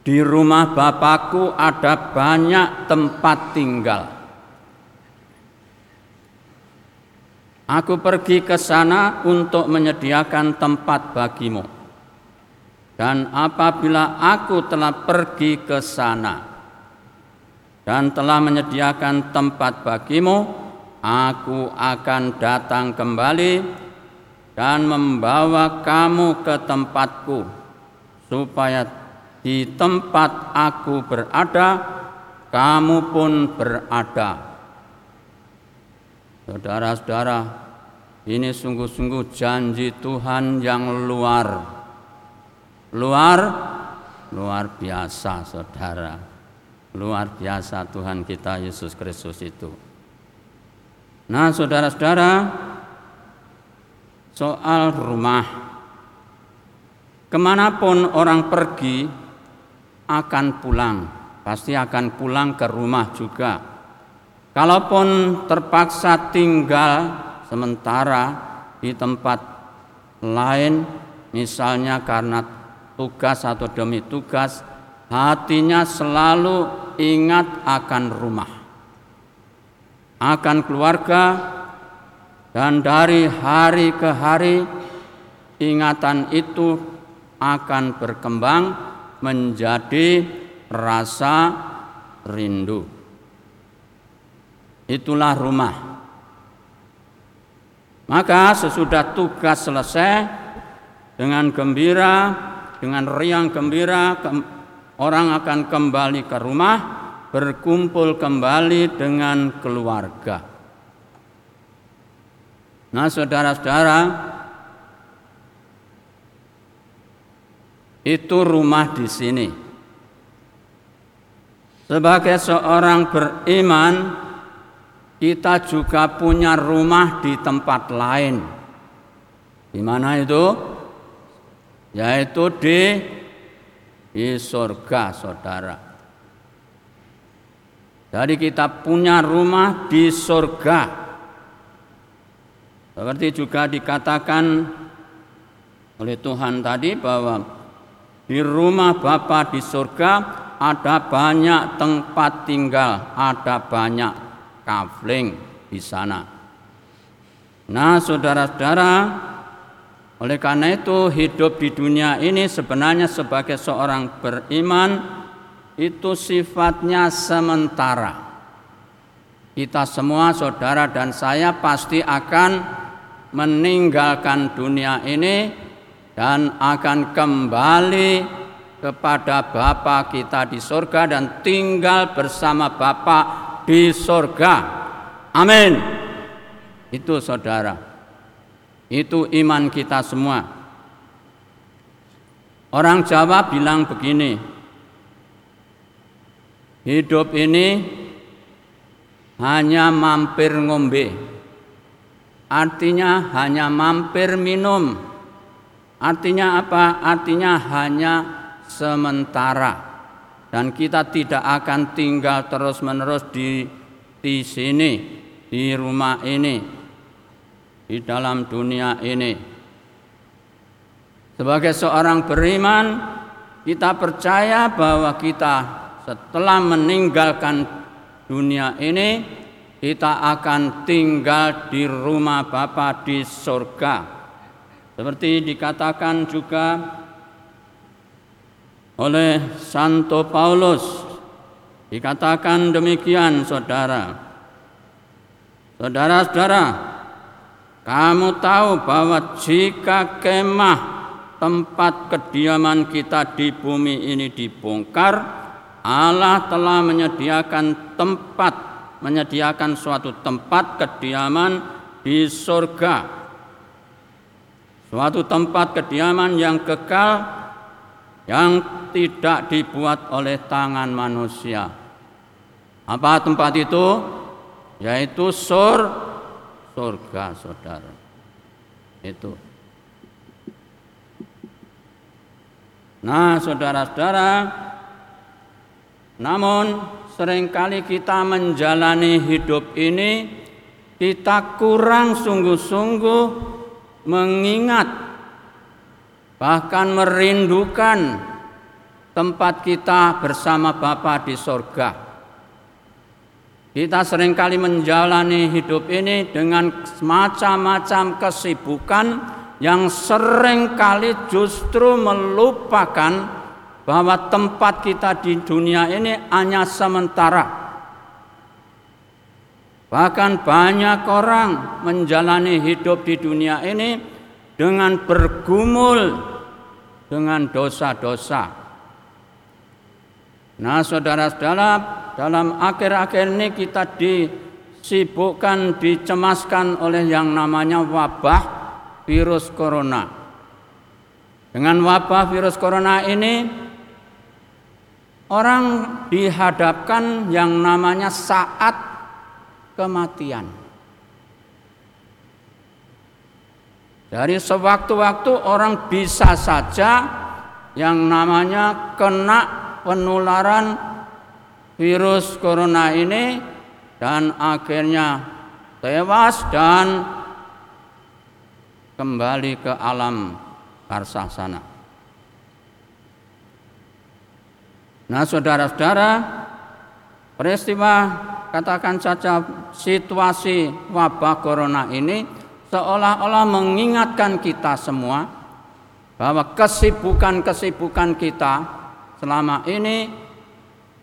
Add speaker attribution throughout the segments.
Speaker 1: Di rumah Bapakku ada banyak tempat tinggal. Aku pergi ke sana untuk menyediakan tempat bagimu. Dan apabila aku telah pergi ke sana dan telah menyediakan tempat bagimu, aku akan datang kembali dan membawa kamu ke tempatku, supaya di tempat aku berada, kamu pun berada. Saudara-saudara, ini sungguh-sungguh janji Tuhan yang luar, luar, luar biasa, saudara. Luar biasa Tuhan kita Yesus Kristus itu. Nah, saudara-saudara, soal rumah, ke mana pun orang pergi, akan pulang, pasti akan pulang ke rumah juga. Kalaupun terpaksa tinggal sementara di tempat lain, misalnya karena tugas atau demi tugas, hatinya selalu ingat akan rumah, akan keluarga, dan dari hari ke hari ingatan itu akan berkembang menjadi rasa rindu. Itulah rumah. Maka sesudah tugas selesai dengan gembira, dengan riang gembira, orang akan kembali ke rumah, berkumpul kembali dengan keluarga. Nah, saudara-saudara, itu rumah di sini. Sebagai seorang beriman, kita juga punya rumah di tempat lain. Di mana itu? Yaitu di di surga, saudara. Jadi kita punya rumah di surga. Seperti juga dikatakan oleh Tuhan tadi bahwa di rumah Bapa di surga ada banyak tempat tinggal, ada banyak kafling di sana. Nah, saudara-saudara, oleh karena itu hidup di dunia ini sebenarnya sebagai seorang beriman itu sifatnya sementara. Kita semua saudara dan saya pasti akan meninggalkan dunia ini dan akan kembali kepada Bapa kita di sorga dan tinggal bersama Bapa di sorga. Amin. Itu saudara. Itu iman kita semua. Orang Jawa bilang begini. Hidup ini hanya mampir ngombe. Artinya hanya mampir minum Artinya apa? Artinya hanya sementara. Dan kita tidak akan tinggal terus-menerus di di sini, di rumah ini, di dalam dunia ini. Sebagai seorang beriman, kita percaya bahwa kita setelah meninggalkan dunia ini, kita akan tinggal di rumah Bapa di surga seperti dikatakan juga oleh Santo Paulus dikatakan demikian saudara. Saudara-saudara, kamu tahu bahwa jika kemah tempat kediaman kita di bumi ini dibongkar, Allah telah menyediakan tempat, menyediakan suatu tempat kediaman di surga suatu tempat kediaman yang kekal yang tidak dibuat oleh tangan manusia. Apa tempat itu? Yaitu sur surga, Saudara. Itu. Nah, saudara-saudara, namun sering kali kita menjalani hidup ini kita kurang sungguh-sungguh mengingat bahkan merindukan tempat kita bersama Bapa di sorga. Kita sering kali menjalani hidup ini dengan macam-macam kesibukan yang sering kali justru melupakan bahwa tempat kita di dunia ini hanya sementara. Bahkan banyak orang menjalani hidup di dunia ini dengan bergumul dengan dosa-dosa. Nah, saudara-saudara, dalam akhir-akhir ini kita disibukkan, dicemaskan oleh yang namanya wabah virus corona. Dengan wabah virus corona ini, orang dihadapkan yang namanya saat kematian. Dari sewaktu-waktu orang bisa saja yang namanya kena penularan virus corona ini dan akhirnya tewas dan kembali ke alam barzah sana. Nah, saudara-saudara, peristiwa katakan saja situasi wabah corona ini seolah-olah mengingatkan kita semua bahwa kesibukan-kesibukan kita selama ini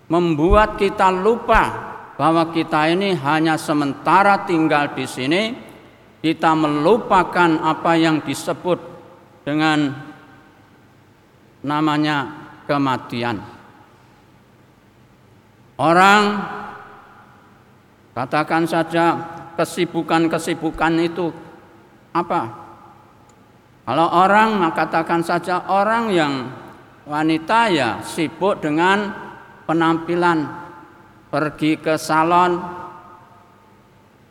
Speaker 1: membuat kita lupa bahwa kita ini hanya sementara tinggal di sini, kita melupakan apa yang disebut dengan namanya kematian. Orang katakan saja kesibukan-kesibukan itu apa? Kalau orang katakan saja orang yang wanita ya sibuk dengan penampilan pergi ke salon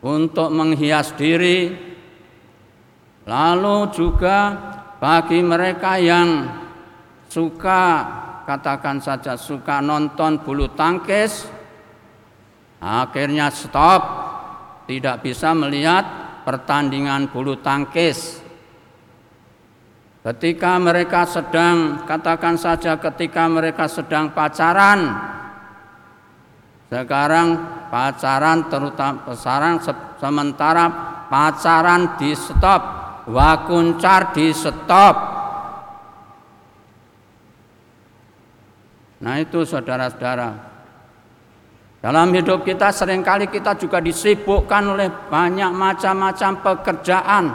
Speaker 1: untuk menghias diri lalu juga bagi mereka yang suka katakan saja suka nonton bulu tangkis akhirnya stop tidak bisa melihat pertandingan bulu tangkis Ketika mereka sedang, katakan saja ketika mereka sedang pacaran, sekarang pacaran terutama pacaran sementara pacaran di stop, wakuncar di stop. Nah itu saudara-saudara. Dalam hidup kita sering kali kita juga disibukkan oleh banyak macam-macam pekerjaan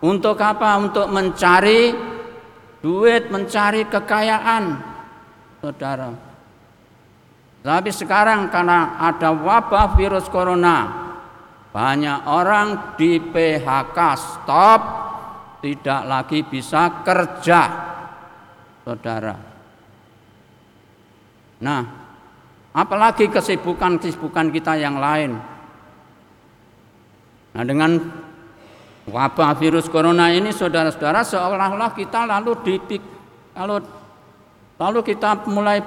Speaker 1: untuk apa? Untuk mencari duit, mencari kekayaan, saudara. Tapi sekarang karena ada wabah virus corona, banyak orang di PHK stop, tidak lagi bisa kerja, saudara. Nah, apalagi kesibukan-kesibukan kita yang lain. Nah, dengan wabah virus corona ini saudara-saudara seolah-olah kita lalu dipik kalau lalu kita mulai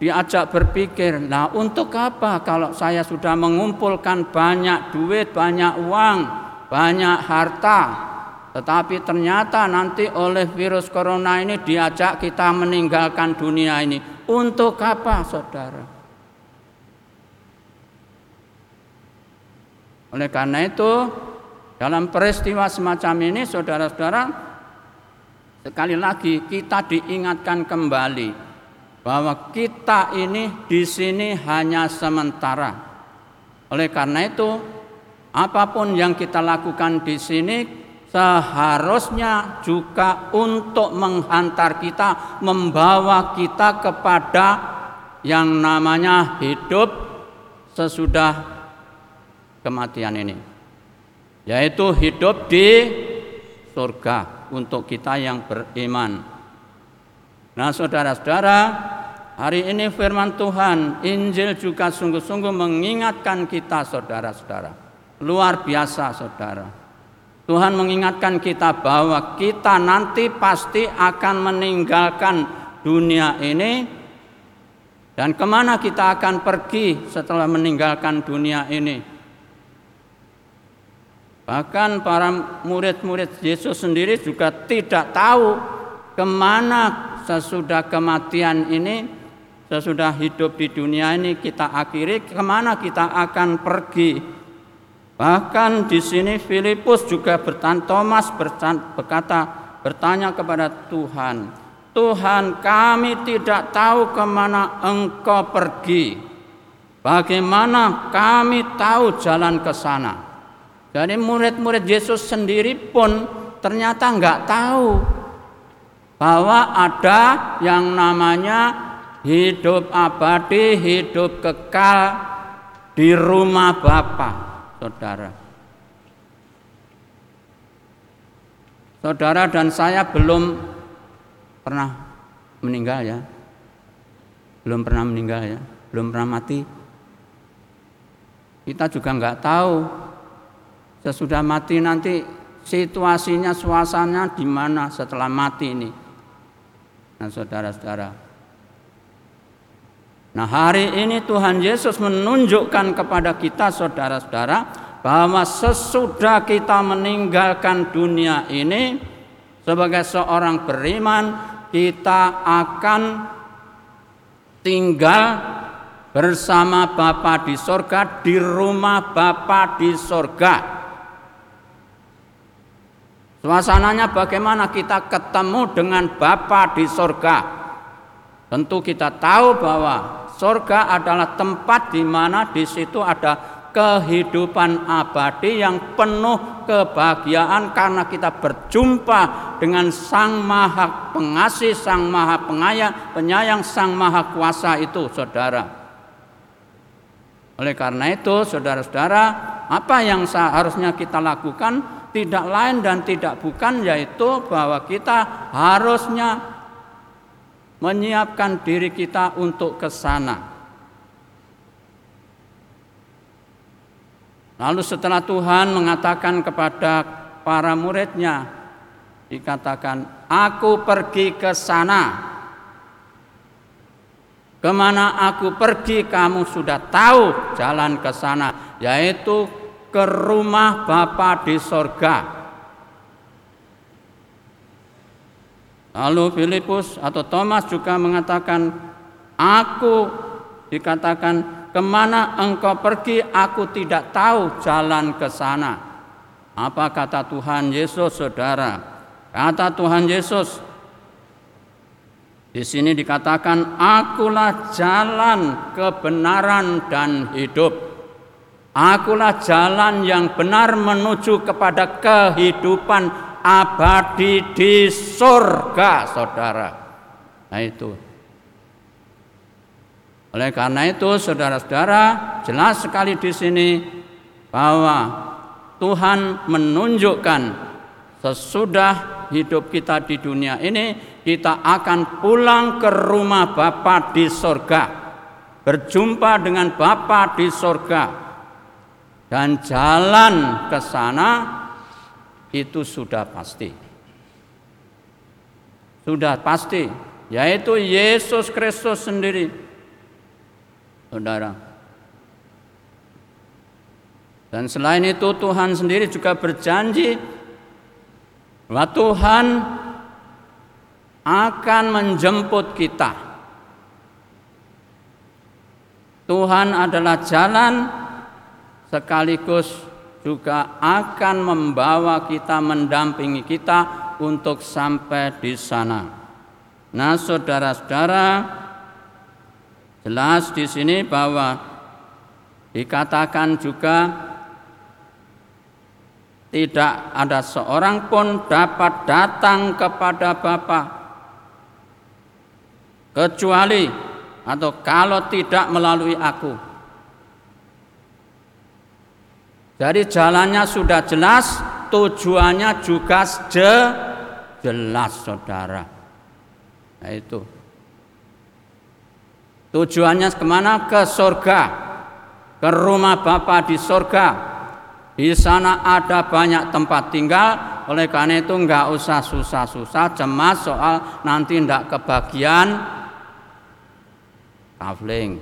Speaker 1: diajak berpikir, nah untuk apa kalau saya sudah mengumpulkan banyak duit, banyak uang, banyak harta, tetapi ternyata nanti oleh virus corona ini diajak kita meninggalkan dunia ini. Untuk apa, saudara? Oleh karena itu, dalam peristiwa semacam ini saudara-saudara sekali lagi kita diingatkan kembali bahwa kita ini di sini hanya sementara. Oleh karena itu apa pun yang kita lakukan di sini seharusnya juga untuk menghantar kita, membawa kita kepada yang namanya hidup sesudah kematian ini yaitu hidup di surga untuk kita yang beriman. Nah, saudara-saudara, hari ini firman Tuhan, Injil juga sungguh-sungguh mengingatkan kita, saudara-saudara. Luar biasa, saudara. Tuhan mengingatkan kita bahwa kita nanti pasti akan meninggalkan dunia ini dan ke mana kita akan pergi setelah meninggalkan dunia ini. Bahkan para murid-murid Yesus sendiri juga tidak tahu ke mana sesudah kematian ini, sesudah hidup di dunia ini kita akhiri, ke mana kita akan pergi? Bahkan di sini Filipus juga bertanya, Thomas berkata, bertanya kepada Tuhan, Tuhan kami tidak tahu ke mana engkau pergi. Bagaimana kami tahu jalan ke sana? Jadi murid-murid Yesus sendiri pun ternyata nggak tahu bahwa ada yang namanya hidup abadi, hidup kekal di rumah Bapa, saudara. Saudara dan saya belum pernah meninggal ya, belum pernah meninggal ya, belum pernah mati. Kita juga nggak tahu sesudah mati nanti situasinya, suasananya di mana setelah mati ini. Nah, saudara-saudara. Nah, hari ini Tuhan Yesus menunjukkan kepada kita saudara-saudara bahwa sesudah kita meninggalkan dunia ini sebagai seorang beriman kita akan tinggal bersama Bapa di sorga di rumah Bapa di sorga. Suasananya bagaimana kita ketemu dengan Bapa di sorga. Tentu kita tahu bahwa sorga adalah tempat di mana di situ ada kehidupan abadi yang penuh kebahagiaan karena kita berjumpa dengan Sang Maha Pengasih, Sang Maha Pengayang, Penyayang, Sang Maha Kuasa itu, saudara. Oleh karena itu, saudara-saudara, apa yang seharusnya kita lakukan? Tidak lain dan tidak bukan yaitu bahwa kita harusnya menyiapkan diri kita untuk ke sana. Lalu setelah Tuhan mengatakan kepada para muridnya, dikatakan, aku pergi ke sana. Ke mana aku pergi kamu sudah tahu jalan ke sana, yaitu ke rumah Bapa di sorga. Lalu Filipus atau Thomas juga mengatakan, Aku dikatakan, ke mana engkau pergi aku tidak tahu jalan ke sana. Apa kata Tuhan Yesus saudara? Kata Tuhan Yesus, di sini dikatakan, akulah jalan kebenaran dan hidup. Akulah jalan yang benar menuju kepada kehidupan abadi di surga, saudara. Nah itu. Oleh karena itu, saudara-saudara, jelas sekali di sini bahwa Tuhan menunjukkan sesudah hidup kita di dunia ini, kita akan pulang ke rumah Bapa di surga, berjumpa dengan Bapa di surga dan jalan ke sana itu sudah pasti. Sudah pasti, yaitu Yesus Kristus sendiri. Saudara. Dan selain itu Tuhan sendiri juga berjanji bahwa Tuhan akan menjemput kita. Tuhan adalah jalan sekaligus juga akan membawa kita mendampingi kita untuk sampai di sana. Nah, saudara-saudara, jelas di sini bahwa dikatakan juga tidak ada seorang pun dapat datang kepada Bapa kecuali atau kalau tidak melalui aku. Jadi jalannya sudah jelas, tujuannya juga je, jelas saudara. Nah itu. Tujuannya ke mana? Ke surga. Ke rumah Bapa di surga. Di sana ada banyak tempat tinggal, oleh karena itu nggak usah susah-susah cemas soal nanti ndak kebagian kafling.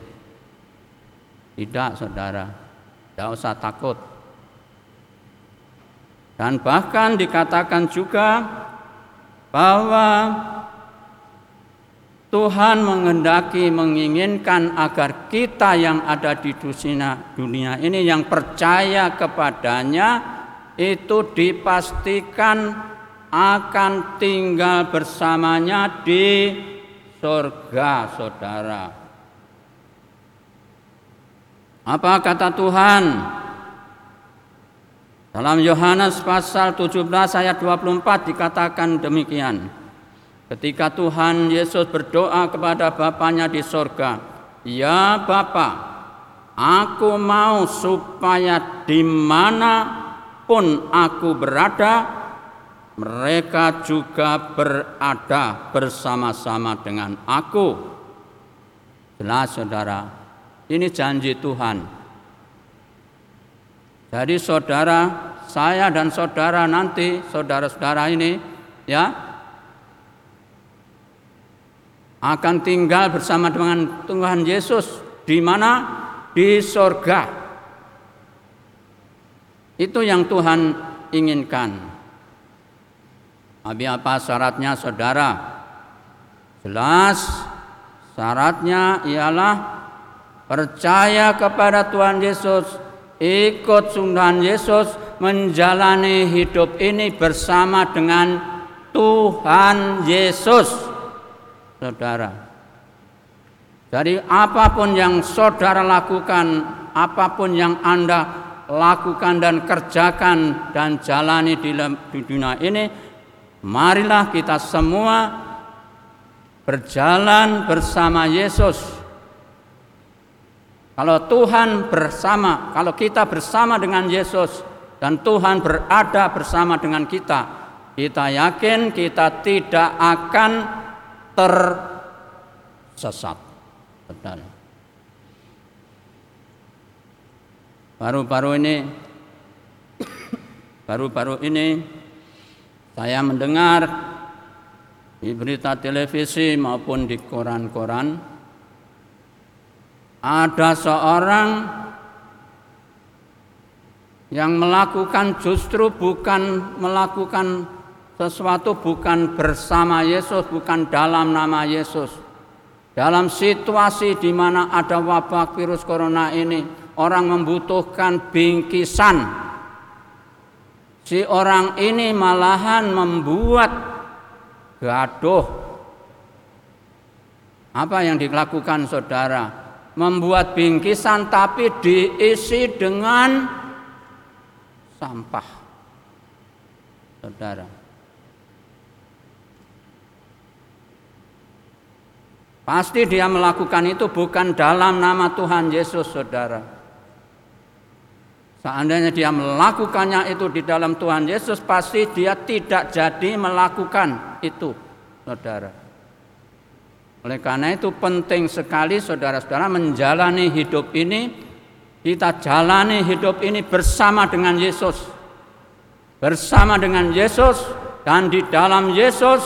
Speaker 1: Tidak saudara, tidak usah takut. Dan bahkan dikatakan juga bahwa Tuhan mengendaki menginginkan agar kita yang ada di dunia, dunia ini yang percaya kepadanya itu dipastikan akan tinggal bersamanya di surga, saudara. Apa kata Tuhan? Dalam Yohanes pasal 17 ayat 24 dikatakan demikian. Ketika Tuhan Yesus berdoa kepada Bapaknya di sorga, Ya Bapa, aku mau supaya di mana pun aku berada, mereka juga berada bersama-sama dengan aku. Jelas saudara, ini janji Tuhan. Jadi saudara, saya dan saudara nanti, saudara-saudara ini, ya, akan tinggal bersama dengan Tuhan Yesus di mana? Di sorga. Itu yang Tuhan inginkan. Tapi apa syaratnya saudara? Jelas syaratnya ialah percaya kepada Tuhan Yesus, ikut Tuhan Yesus, menjalani hidup ini bersama dengan Tuhan Yesus saudara. Jadi apa pun yang saudara lakukan, apa pun yang Anda lakukan dan kerjakan dan jalani di dunia ini, marilah kita semua berjalan bersama Yesus. Kalau Tuhan bersama, kalau kita bersama dengan Yesus dan Tuhan berada bersama dengan kita, kita yakin kita tidak akan tersesat. Baru-baru ini baru-baru ini saya mendengar di berita televisi maupun di koran-koran ada seorang yang melakukan justru bukan melakukan sesuatu bukan bersama Yesus, bukan dalam nama Yesus. Dalam situasi di mana ada wabah virus corona ini, orang membutuhkan bingkisan. Si orang ini malahan membuat gaduh. Apa yang dilakukan saudara? Membuat bingkisan tapi diisi dengan sampah. Saudara. Pasti dia melakukan itu bukan dalam nama Tuhan Yesus, saudara. Seandainya dia melakukannya itu di dalam Tuhan Yesus, pasti dia tidak jadi melakukan itu, saudara. Oleh karena itu penting sekali saudara-saudara menjalani hidup ini, kita jalani hidup ini bersama dengan Yesus. Bersama dengan Yesus dan di dalam Yesus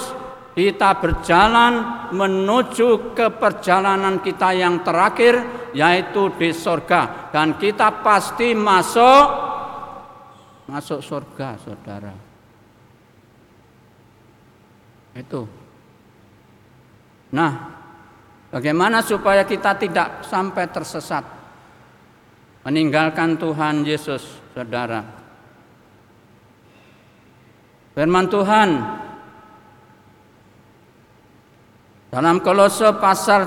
Speaker 1: kita berjalan menuju ke perjalanan kita yang terakhir yaitu di sorga. Dan kita pasti masuk masuk surga saudara. Itu nah bagaimana supaya kita tidak sampai tersesat meninggalkan Tuhan Yesus saudara firman Tuhan Dalam Kolose pasal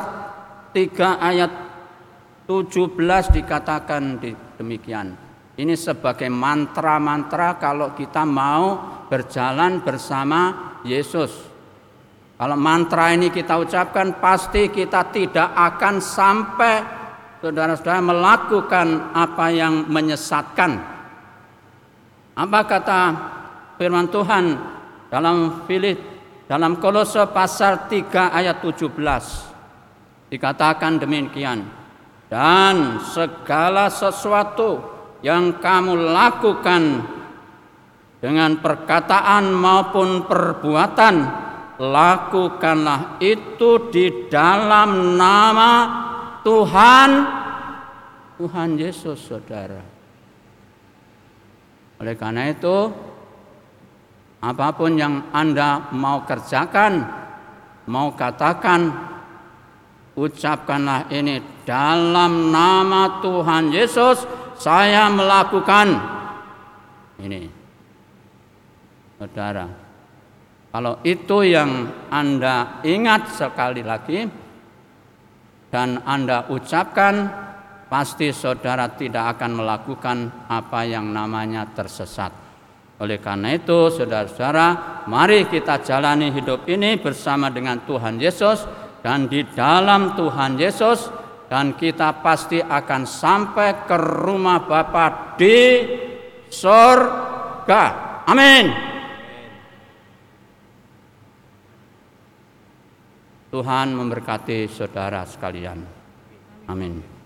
Speaker 1: 3 ayat 17 dikatakan demikian. Ini sebagai mantra-mantra kalau kita mau berjalan bersama Yesus. Kalau mantra ini kita ucapkan pasti kita tidak akan sampai saudara-saudara melakukan apa yang menyesatkan. Apa kata firman Tuhan dalam Filip dalam Kolose pasal 3 ayat 17 dikatakan demikian. Dan segala sesuatu yang kamu lakukan dengan perkataan maupun perbuatan lakukanlah itu di dalam nama Tuhan Tuhan Yesus Saudara. Oleh karena itu Apa pun yang Anda mau kerjakan, mau katakan, ucapkanlah ini dalam nama Tuhan Yesus saya melakukan ini. Saudara, kalau itu yang Anda ingat sekali lagi dan Anda ucapkan, pasti saudara tidak akan melakukan apa yang namanya tersesat. Oleh karena itu, saudara-saudara, mari kita jalani hidup ini bersama dengan Tuhan Yesus dan di dalam Tuhan Yesus dan kita pasti akan sampai ke rumah Bapa di surga. Amin. Tuhan memberkati saudara sekalian. Amin.